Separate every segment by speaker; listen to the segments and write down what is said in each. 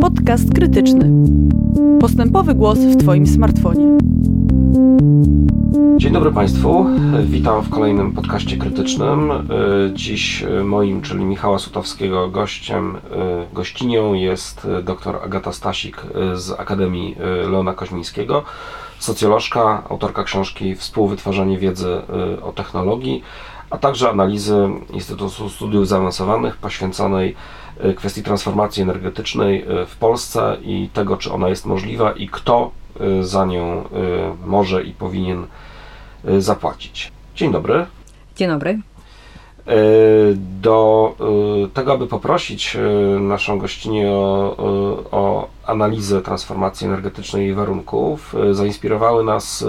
Speaker 1: Podcast krytyczny. Postępowy głos w Twoim smartfonie.
Speaker 2: Dzień dobry Państwu, witam w kolejnym podcaście krytycznym. Dziś moim, czyli Michała Sutowskiego, gościem, gościnią jest dr Agata Stasik z Akademii Leona Koźmińskiego, socjolożka, autorka książki Współwytwarzanie wiedzy o technologii, a także analizy Instytutu Studiów Zaawansowanych poświęconej kwestii transformacji energetycznej w Polsce i tego, czy ona jest możliwa i kto za nią może i powinien zapłacić. Dzień dobry.
Speaker 3: Dzień dobry.
Speaker 2: Do tego, aby poprosić naszą gościnię o, o analizę transformacji energetycznej i warunków, zainspirowały nas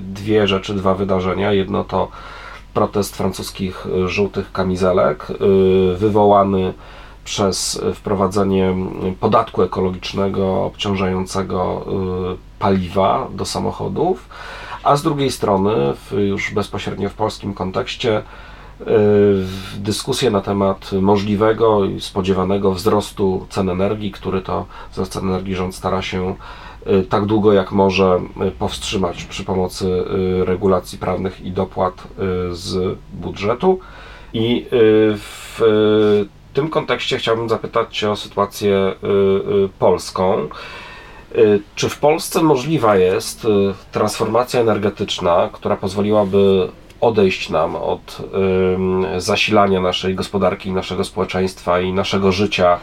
Speaker 2: dwie rzeczy, dwa wydarzenia. Jedno to protest francuskich żółtych kamizelek, wywołany przez wprowadzenie podatku ekologicznego obciążającego paliwa do samochodów, a z drugiej strony, już bezpośrednio w polskim kontekście, dyskusję na temat możliwego i spodziewanego wzrostu cen energii, który to wzrost cen energii rząd stara się tak długo jak może powstrzymać przy pomocy regulacji prawnych i dopłat z budżetu. I w w tym kontekście chciałbym zapytać Cię o sytuację polską. Czy w Polsce możliwa jest transformacja energetyczna, która pozwoliłaby odejść nam od zasilania naszej gospodarki, naszego społeczeństwa i naszego życia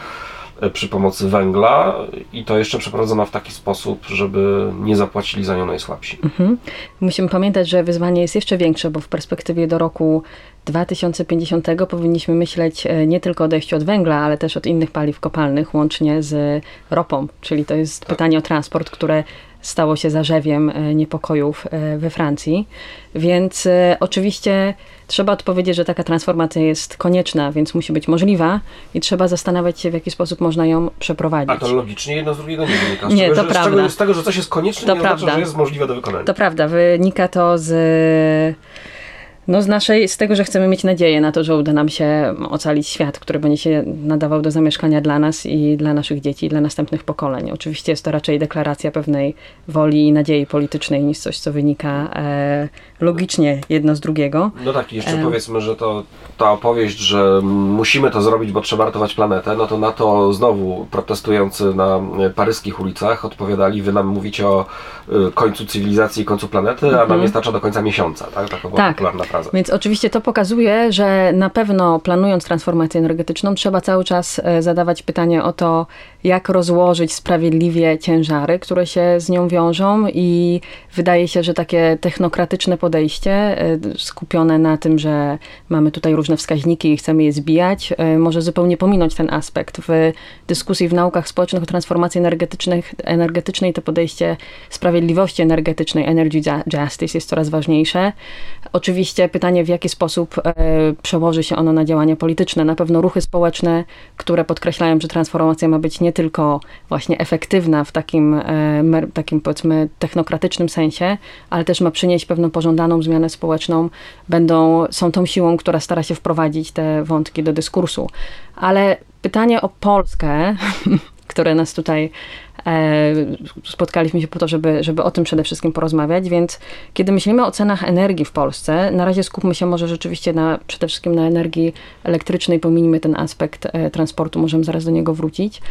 Speaker 2: przy pomocy węgla i to jeszcze przeprowadzona w taki sposób, żeby nie zapłacili za nią najsłabsi.
Speaker 3: Mhm. Musimy pamiętać, że wyzwanie jest jeszcze większe, bo w perspektywie do roku 2050 powinniśmy myśleć nie tylko o odejściu od węgla, ale też od innych paliw kopalnych, łącznie z ropą. Czyli to jest tak. pytanie o transport, które stało się zarzewiem niepokojów we Francji. Więc oczywiście trzeba odpowiedzieć, że taka transformacja jest konieczna, więc musi być możliwa i trzeba zastanawiać się, w jaki sposób można ją przeprowadzić.
Speaker 2: A to logicznie jedno z drugiego nie wynika.
Speaker 3: Z nie, to prawda. Z, czego,
Speaker 2: z tego, że coś jest konieczne, to nie prawda. oznacza, że jest możliwe do wykonania.
Speaker 3: To prawda. Wynika to z no z, naszej, z tego, że chcemy mieć nadzieję na to, że uda nam się ocalić świat, który będzie się nadawał do zamieszkania dla nas i dla naszych dzieci, i dla następnych pokoleń. Oczywiście jest to raczej deklaracja pewnej woli i nadziei politycznej niż coś, co wynika e, logicznie jedno z drugiego.
Speaker 2: No tak, jeszcze e... powiedzmy, że to ta opowieść, że musimy to zrobić, bo trzeba ratować planetę, no to na to znowu protestujący na paryskich ulicach odpowiadali, wy nam mówicie o y, końcu cywilizacji i końcu planety, a nam nie starcza do końca miesiąca, tak? Taka była tak. popularna
Speaker 3: Więc oczywiście to pokazuje, że na pewno planując transformację energetyczną, trzeba cały czas e, zadawać pytanie o to, jak rozłożyć sprawiedliwie ciężary, które się z nią wiążą i wydaje się, że takie technokratyczne podejście e, skupione na tym, że mamy tutaj różne wskaźniki i chcemy je zbijać, e, może zupełnie pominąć ten aspekt. W dyskusji w naukach społecznych o transformacji energetycznej to podejście sprawiedliwości energetycznej, energy justice jest coraz ważniejsze. Oczywiście pytanie, w jaki sposób e, przełoży się ono na działania polityczne. Na pewno ruchy społeczne, które podkreślają, że transformacja ma być nie tylko właśnie efektywna w takim, e, takim powiedzmy technokratycznym sensie, ale też ma przynieść pewną pożądaną zmianę społeczną, będą, są tą siłą, która stara się wprowadzić te wątki do dyskursu. Ale pytanie o Polskę, które nas tutaj spotkaliśmy się po to, żeby, żeby o tym przede wszystkim porozmawiać, więc kiedy myślimy o cenach energii w Polsce, na razie skupmy się może rzeczywiście na, przede wszystkim na energii elektrycznej, pominijmy ten aspekt e, transportu, możemy zaraz do niego wrócić.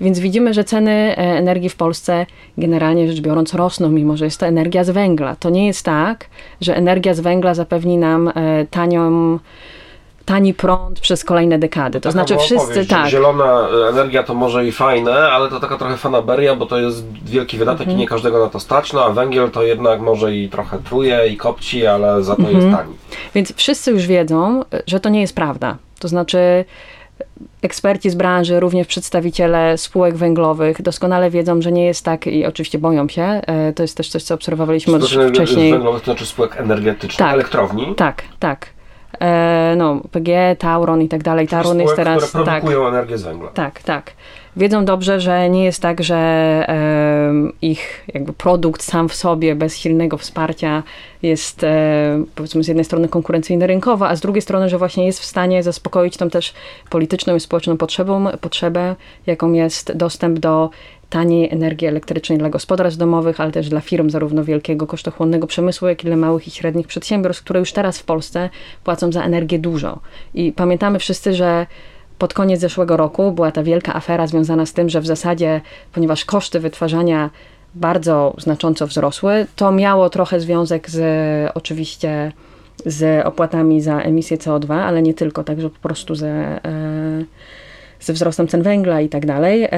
Speaker 3: Więc widzimy, że ceny e, energii w Polsce generalnie rzecz biorąc rosną, mimo że jest to energia z węgla. To nie jest tak, że energia z węgla zapewni nam tanią tani prąd przez kolejne dekady. To
Speaker 2: taka
Speaker 3: znaczy wszyscy
Speaker 2: opowieść,
Speaker 3: tak.
Speaker 2: Zielona energia to może i fajne, ale to taka trochę fanaberia, bo to jest wielki wydatek mhm. i nie każdego na to stać, no a węgiel to jednak może i trochę truje i kopci, ale za to mhm. jest tani.
Speaker 3: Więc wszyscy już wiedzą, że to nie jest prawda. To znaczy eksperci z branży, również przedstawiciele spółek węglowych doskonale wiedzą, że nie jest tak i oczywiście boją się. E, to jest też coś, co obserwowaliśmy już wcześniej.
Speaker 2: Węglowych to znaczy spółek energetycznych, tak, elektrowni?
Speaker 3: Tak, tak. E, no, PG, Tauron i tak dalej.
Speaker 2: Tauron jest teraz. Które produkują tak, energię z węgla.
Speaker 3: Tak, tak. wiedzą dobrze, że nie jest tak, że ich jakby produkt sam w sobie bez silnego wsparcia jest e, powiedzmy z jednej strony konkurencyjny rynkowo, a z drugiej strony, że właśnie jest w stanie zaspokoić tą też polityczną i społeczną potrzebą, potrzebę, jaką jest dostęp do taniej energii elektrycznej dla gospodarstw domowych, ale też dla firm zarówno wielkiego kosztochłonnego przemysłu, jak i dla małych i średnich przedsiębiorstw, które już teraz w Polsce płacą za energię dużo. I pamiętamy wszyscy, że pod koniec zeszłego roku była ta wielka afera związana z tym, że w zasadzie, ponieważ koszty wytwarzania bardzo znacząco wzrosły, to miało trochę związek z oczywiście z opłatami za emisję CO2, ale nie tylko, także po prostu ze. Ze wzrostem cen węgla i tak dalej,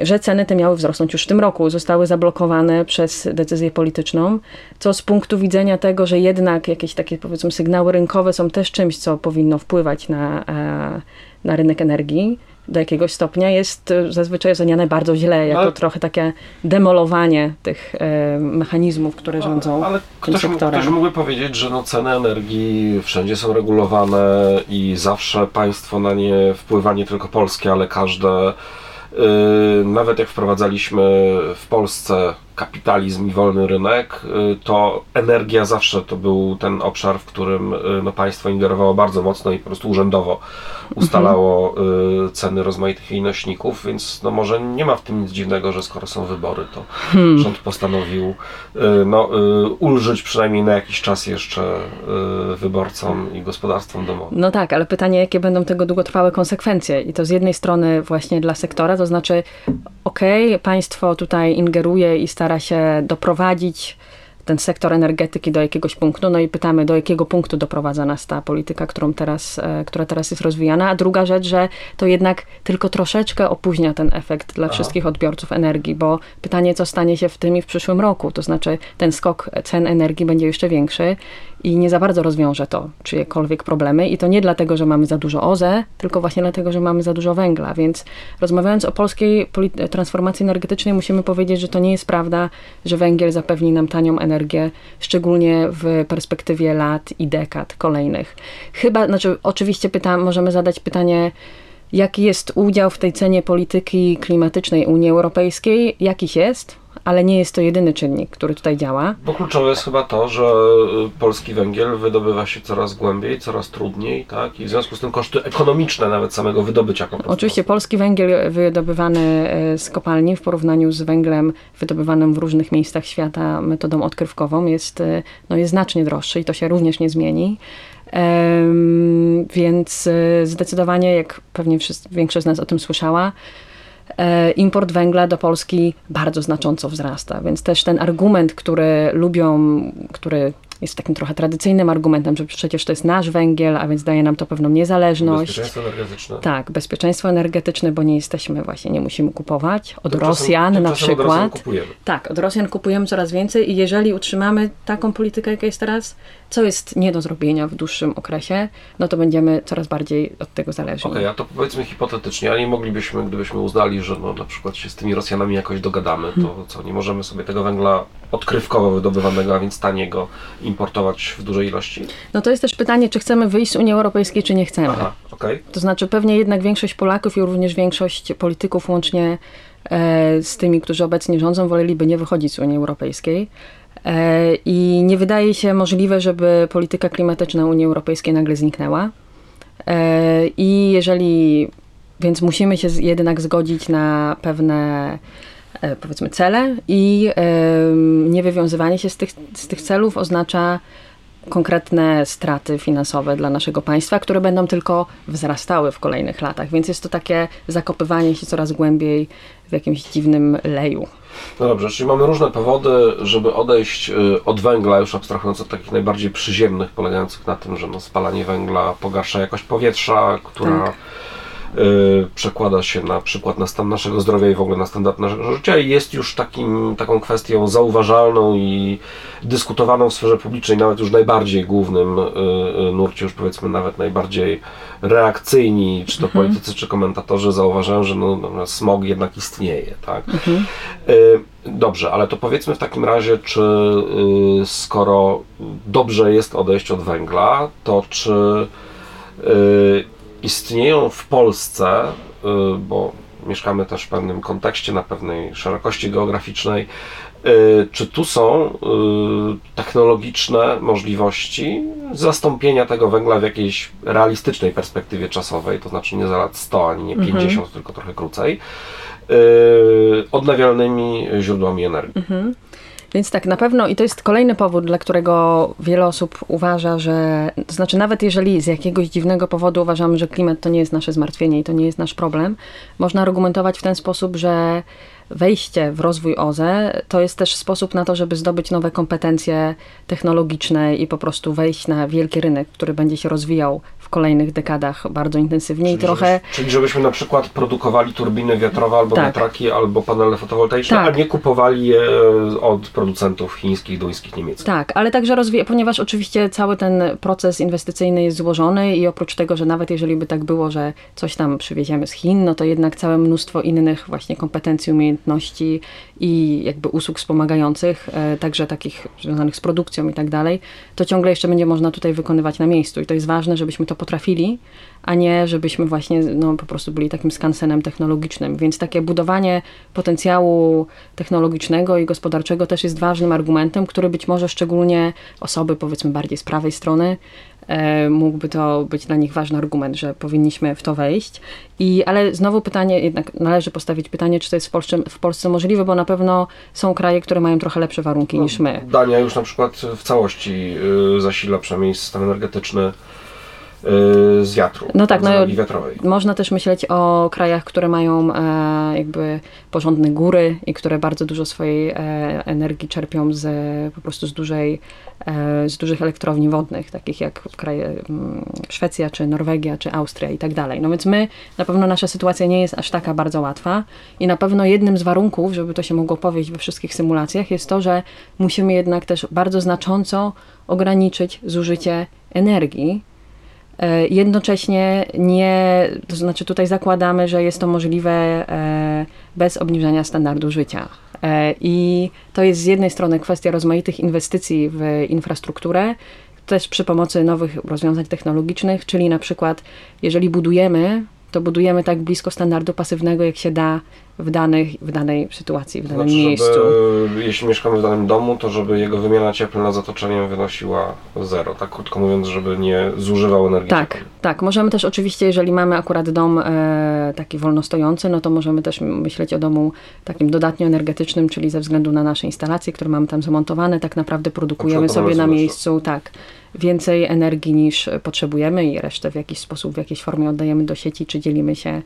Speaker 3: że ceny te miały wzrosnąć już w tym roku. Zostały zablokowane przez decyzję polityczną, co z punktu widzenia tego, że jednak jakieś takie powiedzmy sygnały rynkowe są też czymś, co powinno wpływać na, e, na rynek energii, do jakiegoś stopnia jest e, zazwyczaj oceniane bardzo źle, jako ale, trochę takie demolowanie tych e, mechanizmów, które rządzą ale
Speaker 2: ktoś,
Speaker 3: tym sektorem.
Speaker 2: Ktoś mógłby powiedzieć, że no ceny energii wszędzie są regulowane i zawsze państwo na nie wpływa nie tylko polskie, ale każde. Yy, nawet jak wprowadzaliśmy w Polsce kapitalizm i wolny rynek, y, to energia zawsze to był ten obszar, w którym y, no, państwo ingerowało bardzo mocno i po prostu urzędowo ustalało mhm. ceny rozmaitych jej nośników, więc no, może nie ma w tym nic dziwnego, że skoro są wybory, to hmm. rząd postanowił no, ulżyć przynajmniej na jakiś czas jeszcze wyborcom i gospodarstwom domowym.
Speaker 3: No tak, ale pytanie, jakie będą tego długotrwałe konsekwencje? I to z jednej strony właśnie dla sektora, to znaczy, okej, okay, państwo tutaj ingeruje i stara stara się doprowadzić ten sektor energetyki do jakiegoś punktu, no i pytamy, do jakiego punktu doprowadza nas ta polityka, którą teraz, e, która teraz jest rozwijana. A druga rzecz, że to jednak tylko troszeczkę opóźnia ten efekt dla Aha. wszystkich odbiorców energii, bo pytanie, co stanie się w tym i w przyszłym roku, to znaczy ten skok cen energii będzie jeszcze większy i nie za bardzo rozwiąże to czyjekolwiek problemy. I to nie dlatego, że mamy za dużo OZE, tylko właśnie dlatego, że mamy za dużo węgla. Więc rozmawiając o polskiej transformacji energetycznej, musimy powiedzieć, że to nie jest prawda, że węgiel zapewni nam tanią energię, szczególnie w perspektywie lat i dekad kolejnych. Chyba, znaczy, oczywiście pytam, możemy zadać pytanie, jaki jest udział w tej cenie polityki klimatycznej Unii Europejskiej? Jakiś jest? Ale nie jest to jedyny czynnik, który tutaj działa.
Speaker 2: Bo kluczowe jest chyba to, że y, polski węgiel wydobywa się coraz głębiej, coraz trudniej, tak? I w związku z tym koszty ekonomiczne nawet samego wydobycia po
Speaker 3: Oczywiście polski węgiel wydobywany y, z kopalni w porównaniu z węglem wydobywanym w różnych miejscach świata metodą odkrywkową jest, y, no, jest znacznie droższy i to się również nie zmieni. Um, więc zdecydowanie, jak pewnie wszyscy, większość z nas o tym słyszała, E, import węgla do Polski bardzo znacząco wzrasta. Więc też ten argument, który lubią, który jest takim trochę tradycyjnym argumentem, że przecież to jest nasz węgiel, a więc daje nam to pewną niezależność.
Speaker 2: Bezpieczeństwo energetyczne.
Speaker 3: Tak, bezpieczeństwo energetyczne, bo nie jesteśmy właśnie, nie musimy kupować od Rosjan na przykład. Od Rosjan
Speaker 2: kupujemy.
Speaker 3: Tak, od Rosjan kupujemy coraz więcej i jeżeli utrzymamy taką politykę, jaka jest teraz, co jest nie do zrobienia w dłuższym okresie, no to będziemy coraz bardziej od tego zależni.
Speaker 2: Okej, okay, a to powiedzmy hipotetycznie, a nie moglibyśmy, gdybyśmy uznali, że no, na przykład się z tymi Rosjanami jakoś dogadamy, to hmm. co, nie możemy sobie tego węgla odkrywkowo wydobywanego, a więc taniego, importować w dużej ilości?
Speaker 3: No to jest też pytanie, czy chcemy wyjść z Unii Europejskiej, czy nie chcemy. Aha,
Speaker 2: okay.
Speaker 3: To znaczy pewnie jednak większość Polaków i również większość polityków łącznie e, z tymi, którzy obecnie rządzą, woleliby nie wychodzić z Unii Europejskiej. E, I nie wydaje się możliwe, żeby polityka klimatyczna Unii Europejskiej nagle zniknęła. E, I jeżeli, więc musimy się jednak zgodzić na pewne e, powiedzmy cele i niewywiązywanie się z tych, z tych celów oznacza konkretne straty finansowe dla naszego państwa, które będą tylko wzrastały w kolejnych latach. Więc jest to takie zakopywanie się coraz głębiej w jakimś dziwnym leju.
Speaker 2: No dobrze, czyli mamy różne powody, żeby odejść y, od węgla, już abstrahując od takich najbardziej przyziemnych, polegających na tym, że no, spalanie węgla pogarsza jakość powietrza, która tak przekłada się na przykład na stan naszego zdrowia i w ogóle na standard naszego życia i jest już takim, taką kwestią zauważalną i dyskutowaną w sferze publicznej, nawet już najbardziej głównym y, y, nurcie, już powiedzmy nawet najbardziej reakcyjni, czy to mhm. politycy, czy komentatorzy zauważają, że no, no, smog jednak istnieje, tak? Mhm. Dobrze, ale to powiedzmy w takim razie, czy skoro dobrze jest odejść od węgla, to czy istnieją w Polsce, y, bo mieszkamy też w pewnym kontekście, na pewnej szerokości geograficznej. Y, czy tu są y, technologiczne możliwości zastąpienia tego węgla w jakiejś realistycznej perspektywie czasowej, to znaczy nie za lat 100 ani nie 50, mhm. tylko trochę krócej, odnawialnymi źródłami energii? Mhm.
Speaker 3: Więc tak, na pewno i to jest kolejny powód, dla którego wiele osób uważa, że, to znaczy nawet jeżeli z jakiegoś dziwnego powodu uważamy, że klimat to nie jest nasze zmartwienie i to nie jest nasz problem, można argumentować w ten sposób, że wejście w rozwój OZE to jest też sposób na to, żeby zdobyć nowe kompetencje technologiczne i po prostu wejść na wielki rynek, który będzie się rozwijał w kolejnych dekadach bardzo intensywnie
Speaker 2: czyli,
Speaker 3: i trochę...
Speaker 2: czyli żebyśmy na przykład produkowali turbiny wiatrowe albo tak. wiatraki, albo panele fotowoltaiczne, tak. a nie kupowali je od producentów chińskich, duńskich, niemieckich.
Speaker 3: Tak, ale także rozwija, ponieważ oczywiście cały ten proces inwestycyjny jest złożony i oprócz tego, że nawet jeżeli by tak było, że coś tam przywieziemy z Chin, no to jednak całe mnóstwo innych właśnie kompetencji, umiejętności i jakby usług wspomagających, e, także takich związanych z produkcją i tak dalej, to ciągle jeszcze będzie można tutaj wykonywać na miejscu i to jest ważne, żebyśmy to potrafili, a nie żebyśmy właśnie no, po prostu byli takim skansenem technologicznym. Więc takie budowanie potencjału technologicznego i gospodarczego też jest ważnym argumentem, który być może szczególnie osoby powiedzmy bardziej z prawej strony e, mógłby to być dla nich ważny argument, że powinniśmy w to wejść. I, ale znowu pytanie, jednak należy postawić pytanie, czy to jest w Polsce, w Polsce możliwe, bo na pewno są kraje, które mają trochę lepsze warunki no, niż my.
Speaker 2: Dania już na przykład w całości y, zasila przynajmniej system energetyczny z wiatru, no tak, no, wiatrowej.
Speaker 3: Można też myśleć o krajach, które mają e, jakby porządne góry i które bardzo dużo swojej e, energii czerpią z, po prostu z, dużej, e, z dużych elektrowni wodnych, takich jak kraje mm, Szwecja, czy Norwegia, czy Austria i tak dalej. No więc my, na pewno nasza sytuacja nie jest aż taka bardzo łatwa i na pewno jednym z warunków, żeby to się mogło powiedzieć we wszystkich symulacjach jest to, że musimy jednak też bardzo znacząco ograniczyć zużycie energii, jednocześnie nie, to znaczy tutaj zakładamy, że jest to możliwe e, bez obniżania standardu życia. E, I to jest z jednej strony kwestia rozmaitych inwestycji w infrastrukturę, też przy pomocy nowych rozwiązań technologicznych, czyli na przykład jeżeli budujemy, to budujemy tak blisko standardu pasywnego, jak się da w, danych, w danej sytuacji, w danym znaczy, miejscu.
Speaker 2: Żeby, jeśli mieszkamy w danym domu, to żeby jego wymiana cieplna z otoczeniem wynosiła zero, tak krótko mówiąc, żeby nie zużywał energii.
Speaker 3: Tak, cieplnej. tak. Możemy też oczywiście, jeżeli mamy akurat dom e, taki wolnostojący, no to możemy też myśleć o domu takim dodatnio energetycznym, czyli ze względu na nasze instalacje, które mamy tam zamontowane, tak naprawdę produkujemy sobie na miejscu, tak więcej energii niż potrzebujemy i resztę w jakiś sposób, w jakiejś formie oddajemy do sieci, czy dzielimy się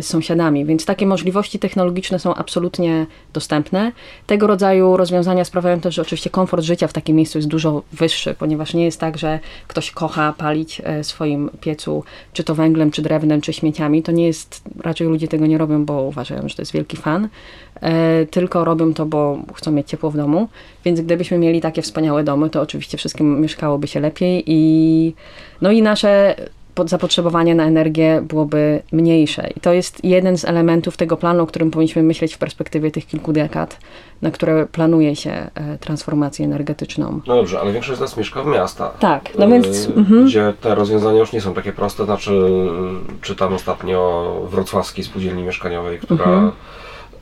Speaker 3: sąsiadami. Więc takie możliwości technologiczne są absolutnie dostępne. Tego rodzaju rozwiązania sprawiają też, że oczywiście komfort życia w takim miejscu jest dużo wyższy, ponieważ nie jest tak, że ktoś kocha palić e, swoim piecu, czy to węglem, czy drewnem, czy śmieciami. To nie jest, raczej ludzie tego nie robią, bo uważają, że to jest wielki fan, e, tylko robią to, bo chcą mieć ciepło w domu. Więc gdybyśmy mieli takie wspaniałe domy, to oczywiście wszystkim mieszkałoby się lepiej i no i nasze zapotrzebowanie na energię byłoby mniejsze. I to jest jeden z elementów tego planu, o którym powinniśmy myśleć w perspektywie tych kilku dekad, na które planuje się e, transformację energetyczną.
Speaker 2: No dobrze, ale większość z nas mieszka w miastach.
Speaker 3: Tak, no więc...
Speaker 2: Yy, gdzie te rozwiązania już nie są takie proste. Znaczy, czytam ostatnio o wrocławskiej spółdzielni mieszkaniowej, która mhm.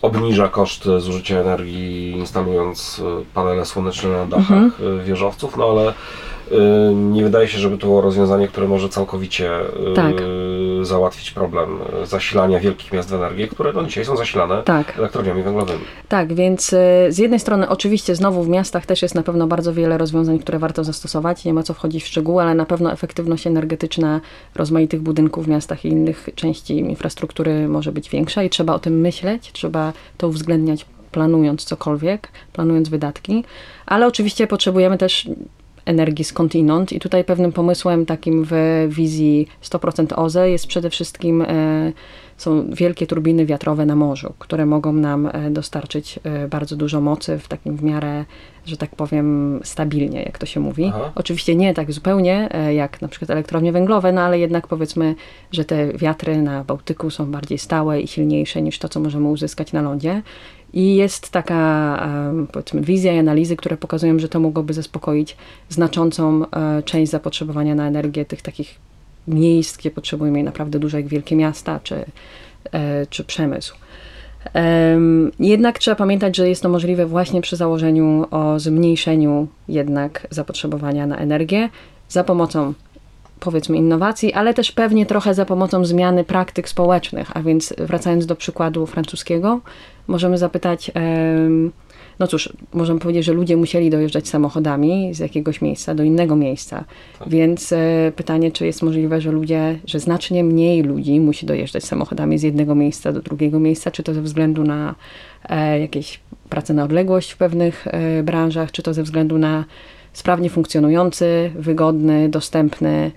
Speaker 2: obniża koszty zużycia energii instalując panele słoneczne na dachach mhm. wieżowców, no ale Y, nie wydaje się, żeby to było rozwiązanie, które może całkowicie y, tak. załatwić problem zasilania wielkich miast w energię, które no dzisiaj są zasilane tak. elektrowniami węglowymi.
Speaker 3: Tak, więc y, z jednej strony oczywiście znowu w miastach też jest na pewno bardzo wiele rozwiązań, które warto zastosować. Nie ma co wchodzić w szczegóły, ale na pewno efektywność energetyczna rozmaitych budynków w miastach i innych części infrastruktury może być większa i trzeba o tym myśleć, trzeba to uwzględniać planując cokolwiek, planując wydatki, ale oczywiście potrzebujemy też energii skądinąd. I tutaj pewnym pomysłem takim w wizji 100% OZE jest przede wszystkim e, są wielkie turbiny wiatrowe na morzu, które mogą nam e, dostarczyć e, bardzo dużo mocy w takim w miarę, że tak powiem, stabilnie, jak to się mówi. Aha. Oczywiście nie tak zupełnie jak na przykład elektrownie węglowe, no ale jednak powiedzmy, że te wiatry na Bałtyku są bardziej stałe i silniejsze niż to, co możemy uzyskać na lądzie. I jest taka powiedzmy wizja i analizy, które pokazują, że to mogłoby zaspokoić znaczącą e, część zapotrzebowania na energię tych takich miejsc, gdzie potrzebujemy naprawdę duże jak wielkie miasta, czy czy przemysł. Jednak trzeba pamiętać, że jest to możliwe właśnie przy założeniu o zmniejszeniu jednak zapotrzebowania na energię za pomocą powiedzmy innowacji, ale też pewnie trochę za pomocą zmiany praktyk społecznych. A więc wracając do przykładu francuskiego, możemy zapytać, no cóż, możemy powiedzieć, że ludzie musieli dojeżdżać samochodami z jakiegoś miejsca do innego miejsca. Tak. Więc e, pytanie, czy jest możliwe, że ludzie, że znacznie mniej ludzi musi dojeżdżać samochodami z jednego miejsca do drugiego miejsca, czy to ze względu na e, jakieś pracę na odległość w pewnych e, branżach, czy to ze względu na sprawnie funkcjonujący, wygodny, dostępny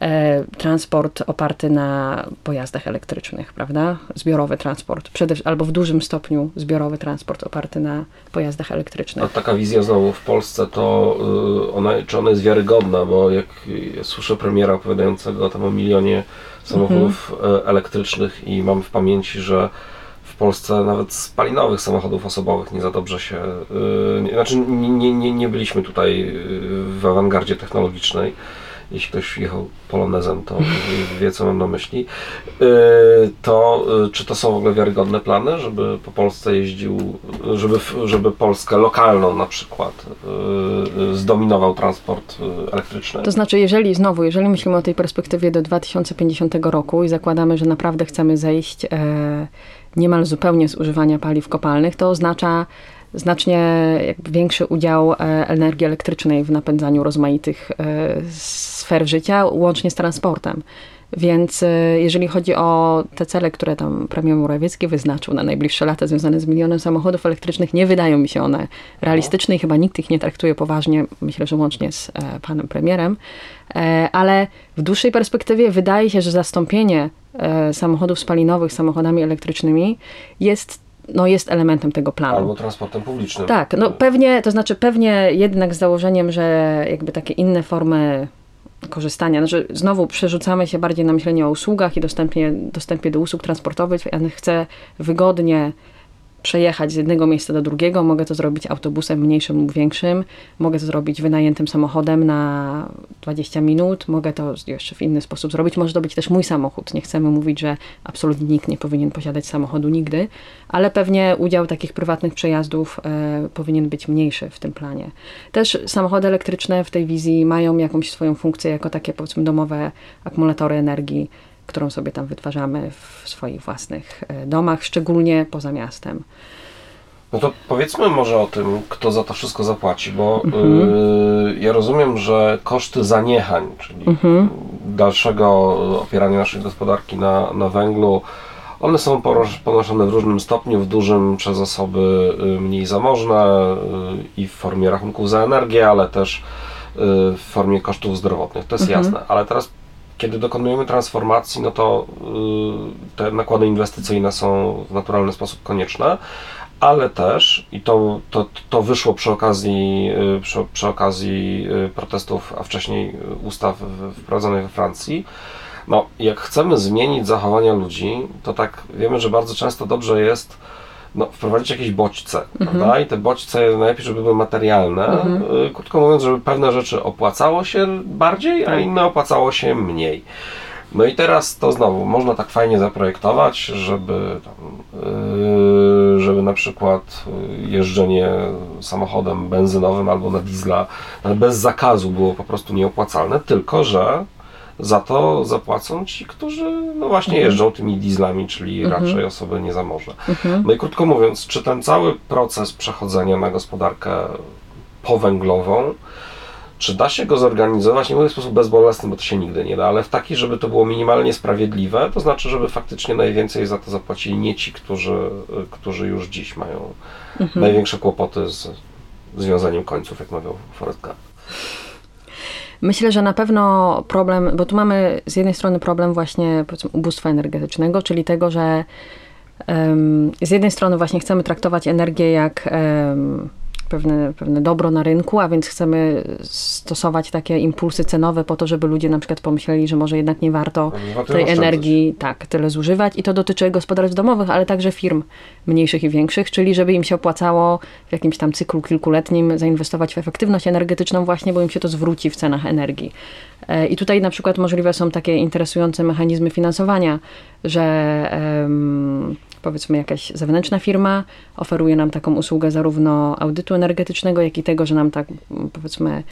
Speaker 3: e, transport oparty na pojazdach elektrycznych, prawda? Zbiorowy transport, przede, albo w dużym stopniu zbiorowy transport oparty na pojazdach elektrycznych.
Speaker 2: A taka wizja znowu w Polsce, to y, ona, czy ona jest wiarygodna, bo jak słyszę premiera opowiadającego tam o milionie samochodów mhm. E, elektrycznych i mam w pamięci, że w Polsce nawet spalinowych samochodów osobowych nie za dobrze się. Yy, znaczy, nie, nie, nie byliśmy tutaj yy, w awangardzie technologicznej. Jeśli ktoś jechał polonezem, to wie, co mam na myśli. Yy, to yy, czy to są w ogóle wiarygodne plany, żeby po Polsce jeździł, żeby, żeby Polskę lokalną na przykład yy, zdominował transport elektryczny?
Speaker 3: To znaczy, jeżeli znowu, jeżeli myślimy o tej perspektywie do 2050 roku i zakładamy, że naprawdę chcemy zejść e, niemal zupełnie z używania paliw kopalnych, to oznacza znacznie większy udział e, energii elektrycznej w napędzaniu rozmaitych e, sfer życia, łącznie z transportem. Więc e, jeżeli chodzi o te cele, które tam premier Morawiecki wyznaczył na najbliższe lata związane z milionem samochodów elektrycznych, nie wydają mi się one realistyczne i chyba nikt ich nie traktuje poważnie, myślę, że łącznie z panem premierem. Ale w dłuższej perspektywie wydaje się, że zastąpienie samochodów spalinowych samochodami elektrycznymi jest no, jest elementem tego planu.
Speaker 2: Albo transportem publicznym.
Speaker 3: Tak, no pewnie, to znaczy pewnie jednak z założeniem, że jakby takie inne formy korzystania, znaczy znowu przerzucamy się bardziej na myślenie o usługach i dostępie, dostępie do usług transportowych. Ja chcę wygodnie przejechać z jednego miejsca do drugiego. Mogę to zrobić autobusem mniejszym lub większym. Mogę to zrobić wynajętym samochodem na 20 minut. Mogę to jeszcze w inny sposób zrobić. Może to być też mój samochód. Nie chcemy mówić, że absolutnie nikt nie powinien posiadać samochodu nigdy, ale pewnie udział takich prywatnych przejazdów e, powinien być mniejszy w tym planie. Też samochody elektryczne w tej wizji mają jakąś swoją funkcję jako takie powiedzmy domowe akumulatory energii którą sobie tam wytwarzamy w swoich własnych e, domach, szczególnie poza miastem.
Speaker 2: No to powiedzmy może o tym, kto za to wszystko zapłaci, bo mhm. y, ja rozumiem, że koszty zaniechań, czyli mhm. dalszego opierania naszej gospodarki na, na węglu, one są ponoszone w różnym stopniu, w dużym przez osoby y, mniej zamożne i w formie rachunków za energię, ale też w formie kosztów zdrowotnych. To jest mhm. jasne. Ale teraz kiedy dokonujemy transformacji, no to y, te nakłady inwestycyjne są w naturalny sposób konieczne, ale też, i to, to, to wyszło przy okazji, y, przy, przy okazji y, protestów, a wcześniej ustaw wprowadzonych we Francji, no, jak chcemy zmienić zachowania ludzi, to tak wiemy, że bardzo często dobrze jest no, wprowadzić jakieś bodźce, mhm. prawda? I te bodźce najlepiej, żeby były materialne. Mhm. Y, krótko mówiąc, żeby pewne rzeczy opłacało się bardziej, a tak. inne opłacało się mniej. No i teraz to znowu można tak fajnie zaprojektować, żeby, tam, yy, żeby na przykład jeżdżenie samochodem benzynowym albo na diesla bez zakazu było po prostu nieopłacalne, tylko że za to zapłacą ci, którzy no właśnie mhm. jeżdżą tymi dieslami, czyli mhm. raczej osoby niezamożne. Mhm. No i krótko mówiąc, czy ten cały proces przechodzenia na gospodarkę powęglową, czy da się go zorganizować, nie mówię w sposób bezbolesny, bo to się nigdy nie da, ale w taki, żeby to było minimalnie sprawiedliwe, to znaczy, żeby faktycznie najwięcej za to zapłacili nie ci, którzy, którzy już dziś mają mhm. największe kłopoty z związaniem końców, jak mawiał Forrest Gump.
Speaker 3: Myślę, że na pewno problem, bo tu mamy z jednej strony problem właśnie ubóstwa energetycznego, czyli tego, że um, z jednej strony właśnie chcemy traktować energię jak um, pewne, pewne dobro na rynku, a więc chcemy stosować takie impulsy cenowe po to, żeby ludzie na przykład pomyśleli, że może jednak nie warto
Speaker 2: Warto
Speaker 3: tej energii tak tyle zużywać i to dotyczy gospodarstw domowych, ale także firm mniejszych i większych, czyli żeby im się opłacało w jakimś tam cyklu kilkuletnim zainwestować w efektywność energetyczną właśnie, bo im się to zwróci w cenach energii. E, I tutaj na przykład możliwe są takie interesujące mechanizmy finansowania, że em, powiedzmy jakaś zewnętrzna firma oferuje nam taką usługę zarówno audytu energetycznego, jak i tego, że nam tak m, powiedzmy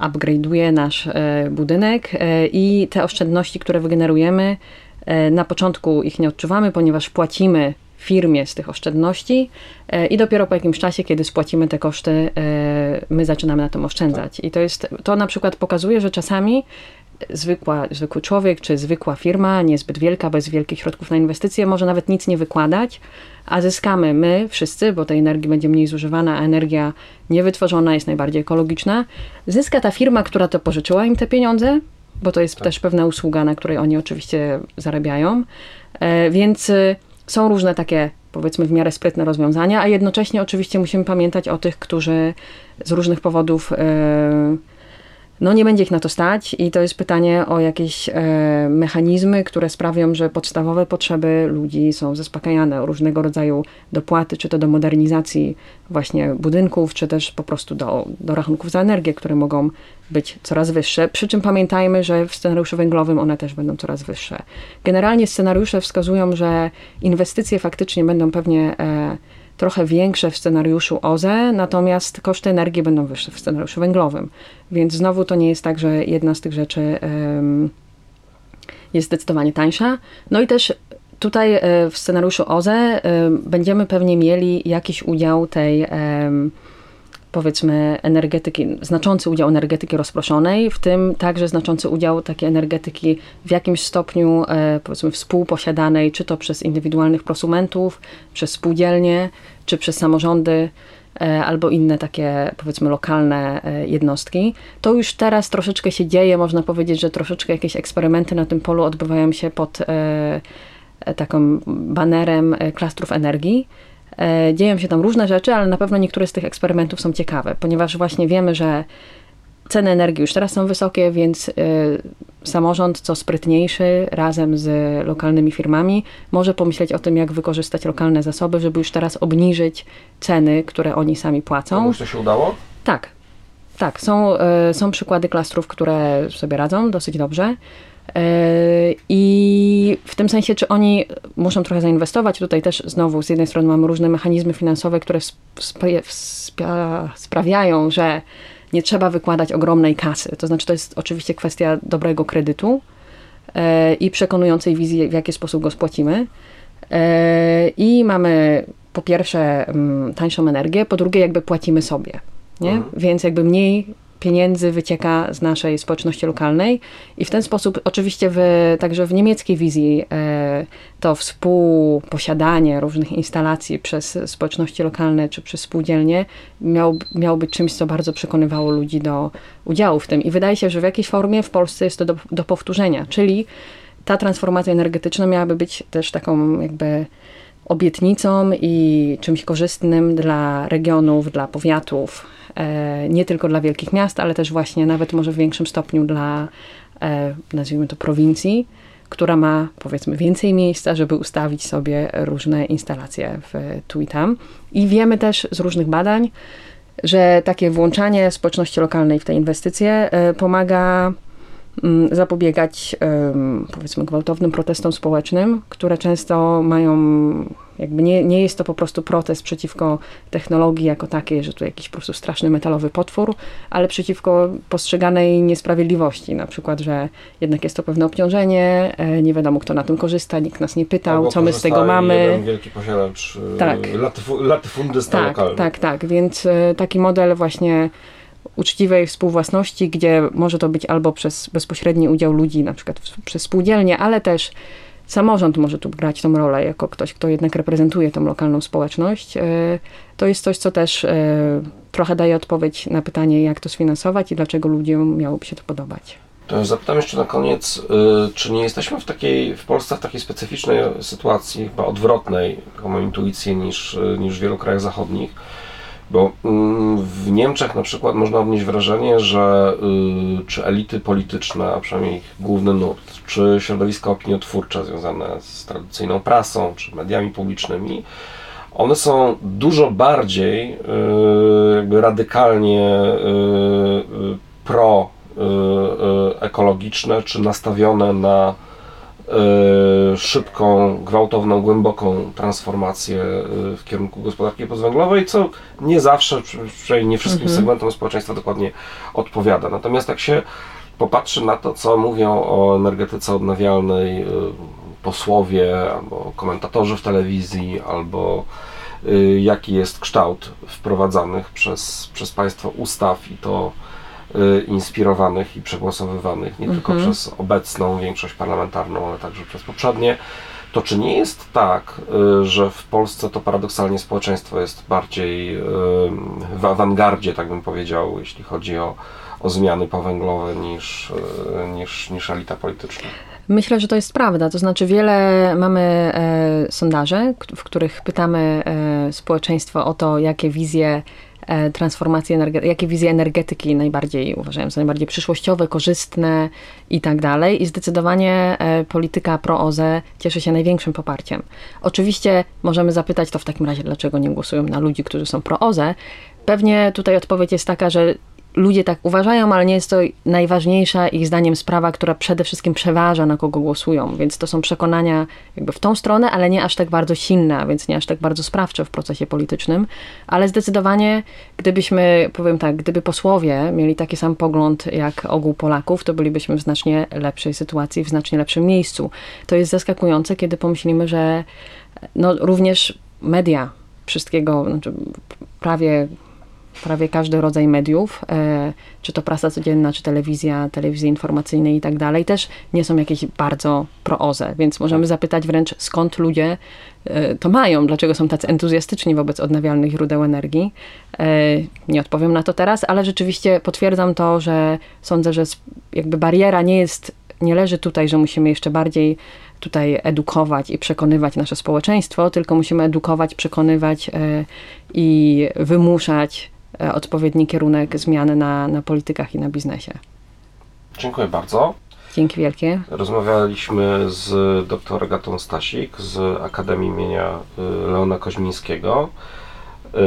Speaker 3: upgrade'uje nasz e, budynek e, i te oszczędności, które wygenerujemy, e, na początku ich nie odczuwamy, ponieważ płacimy firmie z tych oszczędności i dopiero po jakimś czasie, kiedy spłacimy te koszty, my zaczynamy na tym oszczędzać. I to jest, to na przykład pokazuje, że czasami zwykła, zwykły człowiek czy zwykła firma, niezbyt wielka, bez wielkich środków na inwestycje, może nawet nic nie wykładać, a zyskamy my wszyscy, bo tej energii będzie mniej zużywana, a energia niewytworzona jest najbardziej ekologiczna. Zyska ta firma, która to pożyczyła im te pieniądze, bo to jest też pewna usługa, na której oni oczywiście zarabiają. E, Więc y, są różne takie, powiedzmy, w miarę sprytne rozwiązania, a jednocześnie oczywiście musimy pamiętać o tych, którzy z różnych powodów e, no nie będzie ich na to stać i to jest pytanie o jakieś e, mechanizmy, które sprawią, że podstawowe potrzeby ludzi są zaspokajane, o różnego rodzaju dopłaty, czy to do modernizacji właśnie budynków, czy też po prostu do, do rachunków za energię, które mogą być coraz wyższe. Przy czym pamiętajmy, że w scenariuszu węglowym one też będą coraz wyższe. Generalnie scenariusze wskazują, że inwestycje faktycznie będą pewnie e, trochę większe w scenariuszu OZE, natomiast koszty energii będą wyższe w scenariuszu węglowym. Więc znowu to nie jest tak, że jedna z tych rzeczy jest zdecydowanie tańsza. No i też tutaj e, w scenariuszu OZE będziemy pewnie mieli jakiś udział tej powiedzmy energetyki, znaczący udział energetyki rozproszonej, w tym także znaczący udział takiej energetyki w jakimś stopniu e, powiedzmy współposiadanej, czy to przez indywidualnych prosumentów, przez spółdzielnie, czy przez samorządy e, albo inne takie powiedzmy lokalne e, jednostki. To już teraz troszeczkę się dzieje, można powiedzieć, że troszeczkę jakieś eksperymenty na tym polu odbywają się pod takim banerem klastrów energii. E, Dzieją się tam różne rzeczy, ale na pewno niektóre z tych eksperymentów są ciekawe, ponieważ właśnie wiemy, że ceny energii już teraz są wysokie, więc y, samorząd, co sprytniejszy, razem z lokalnymi firmami, może pomyśleć o tym, jak wykorzystać lokalne zasoby, żeby już teraz obniżyć ceny, które oni sami płacą.
Speaker 2: Komuś to się udało?
Speaker 3: Tak, tak. Są, e, są przykłady klastrów, które sobie radzą dosyć dobrze. E, I w tym sensie, czy oni muszą trochę zainwestować, tutaj też znowu z jednej strony mamy różne mechanizmy finansowe, które sprawiają, że nie trzeba wykładać ogromnej kasy. To znaczy, to jest oczywiście kwestia dobrego kredytu e, i przekonującej wizji, w jaki sposób go spłacimy. E, I mamy po pierwsze mm, tańszą energię, po drugie jakby płacimy sobie, nie?
Speaker 2: Mhm.
Speaker 3: Więc jakby mniej pieniędzy wycieka z naszej społeczności lokalnej i w ten sposób oczywiście w, także w niemieckiej wizji e, to współposiadanie różnych instalacji przez społeczności lokalne czy przez spółdzielnie miał, miało być czymś, co bardzo przekonywało ludzi do udziału w tym. I wydaje się, że w jakiejś formie w Polsce jest to do, do powtórzenia, czyli ta transformacja energetyczna miałaby być też taką jakby obietnicą i czymś korzystnym dla regionów, dla powiatów, e, nie tylko dla wielkich miast, ale też właśnie nawet może w większym stopniu dla, e, nazwijmy to, prowincji, która ma powiedzmy więcej miejsca, żeby ustawić sobie różne instalacje w, tu i tam. I wiemy też z różnych badań, że takie włączanie społeczności lokalnej w te inwestycje e, pomaga zapobiegać em, powiedzmy gwałtownym protestom społecznym, które często mają jakby nie, nie jest to po prostu protest przeciwko technologii jako takiej, że tu jakiś po prostu straszny metalowy potwór, ale przeciwko postrzeganej niesprawiedliwości, na przykład, że jednak jest to pewne obciążenie, e, nie wiadomo kto na tym korzysta, nikt nas nie pytał,
Speaker 2: Albo
Speaker 3: co my z tego mamy.
Speaker 2: Jeden wielki posiadacz
Speaker 3: Tak.
Speaker 2: tak. latyfu, latyfundysta
Speaker 3: Tak,
Speaker 2: lokalny.
Speaker 3: tak, tak. Więc e, taki model właśnie uczciwej współwłasności, gdzie może to być albo przez bezpośredni udział ludzi, na przykład przez spółdzielnie, ale też samorząd może tu grać tą rolę jako ktoś, kto jednak reprezentuje tą lokalną społeczność. E, To jest coś, co też e, trochę daje odpowiedź na pytanie, jak to sfinansować i dlaczego ludziom miałoby się to podobać.
Speaker 2: To zapytam jeszcze na koniec, y, czy nie jesteśmy w takiej, w Polsce w takiej specyficznej sytuacji, chyba odwrotnej, taką mam intuicję, niż, niż w wielu krajach zachodnich, Bo mm, w Niemczech na przykład można odnieść wrażenie, że y, czy elity polityczne, a przynajmniej ich główny nurt, czy środowiska opiniotwórcze związane z tradycyjną prasą, czy mediami publicznymi, one są dużo bardziej y, jakby radykalnie y, pro ekologiczne, czy nastawione na szybką, gwałtowną, głęboką transformację e, w kierunku gospodarki pozwęglowej, co nie zawsze, przynajmniej nie wszystkim mhm. segmentom społeczeństwa dokładnie odpowiada. Natomiast jak się popatrzy na to, co mówią o energetyce odnawialnej e, posłowie, albo komentatorzy w telewizji, albo jaki jest kształt wprowadzanych przez, przez państwo ustaw i to Y, inspirowanych i przegłosowywanych nie tylko mhm. przez obecną większość parlamentarną, ale także przez poprzednie, to czy nie jest tak, y, że w Polsce to paradoksalnie społeczeństwo jest bardziej y, w awangardzie, tak bym powiedział, jeśli chodzi o, o zmiany powęglowe niż, niż, niż elita polityczna?
Speaker 3: Myślę, że to jest prawda. To znaczy, wiele mamy e, sondaży, w których pytamy e, społeczeństwo o to, jakie wizje transformacji energetycznej, jakie wizje energetyki najbardziej uważają za najbardziej przyszłościowe, korzystne i tak dalej. I zdecydowanie e, polityka pro-OZE cieszy się największym poparciem. Oczywiście możemy zapytać to w takim razie, dlaczego nie głosują na ludzi, którzy są pro-OZE. Pewnie tutaj odpowiedź jest taka, że ludzie tak uważają, ale nie jest to najważniejsza ich zdaniem sprawa, która przede wszystkim przeważa, na kogo głosują. Więc to są przekonania jakby w tą stronę, ale nie aż tak bardzo silne, więc nie aż tak bardzo sprawcze w procesie politycznym. Ale zdecydowanie, gdybyśmy, powiem tak, gdyby posłowie mieli taki sam pogląd jak ogół Polaków, to bylibyśmy w znacznie lepszej sytuacji, w znacznie lepszym miejscu. To jest zaskakujące, kiedy pomyślimy, że no, również media wszystkiego, znaczy prawie prawie każdy rodzaj mediów, e, czy to prasa codzienna, czy telewizja, telewizje informacyjne i tak dalej, też nie są jakieś bardzo prooze, więc możemy tak. zapytać wręcz skąd ludzie e, to mają, dlaczego są tacy entuzjastyczni wobec odnawialnych źródeł energii. E, nie odpowiem na to teraz, ale rzeczywiście potwierdzam to, że sądzę, że jakby bariera nie jest, nie leży tutaj, że musimy jeszcze bardziej tutaj edukować i przekonywać nasze społeczeństwo, tylko musimy edukować, przekonywać i wymuszać odpowiedni kierunek zmiany na, na politykach i na biznesie.
Speaker 2: Dziękuję bardzo.
Speaker 3: Dzięki wielkie.
Speaker 2: Rozmawialiśmy z dr Agatą Stasik z Akademii imienia y, Leona Koźmińskiego, y,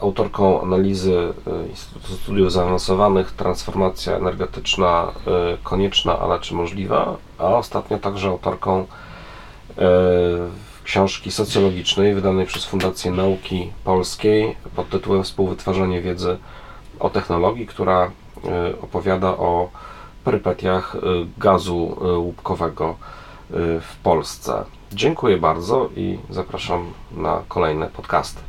Speaker 2: autorką analizy y, Instytutu Studiów Zaawansowanych Transformacja energetyczna konieczna, ale czy możliwa, a ostatnio także autorką książki socjologicznej wydanej przez Fundację Nauki Polskiej pod tytułem Współwytwarzanie wiedzy o technologii, która e, opowiada o perypetiach e, gazu e, łupkowego w Polsce. Dziękuję bardzo i zapraszam na kolejne podcasty.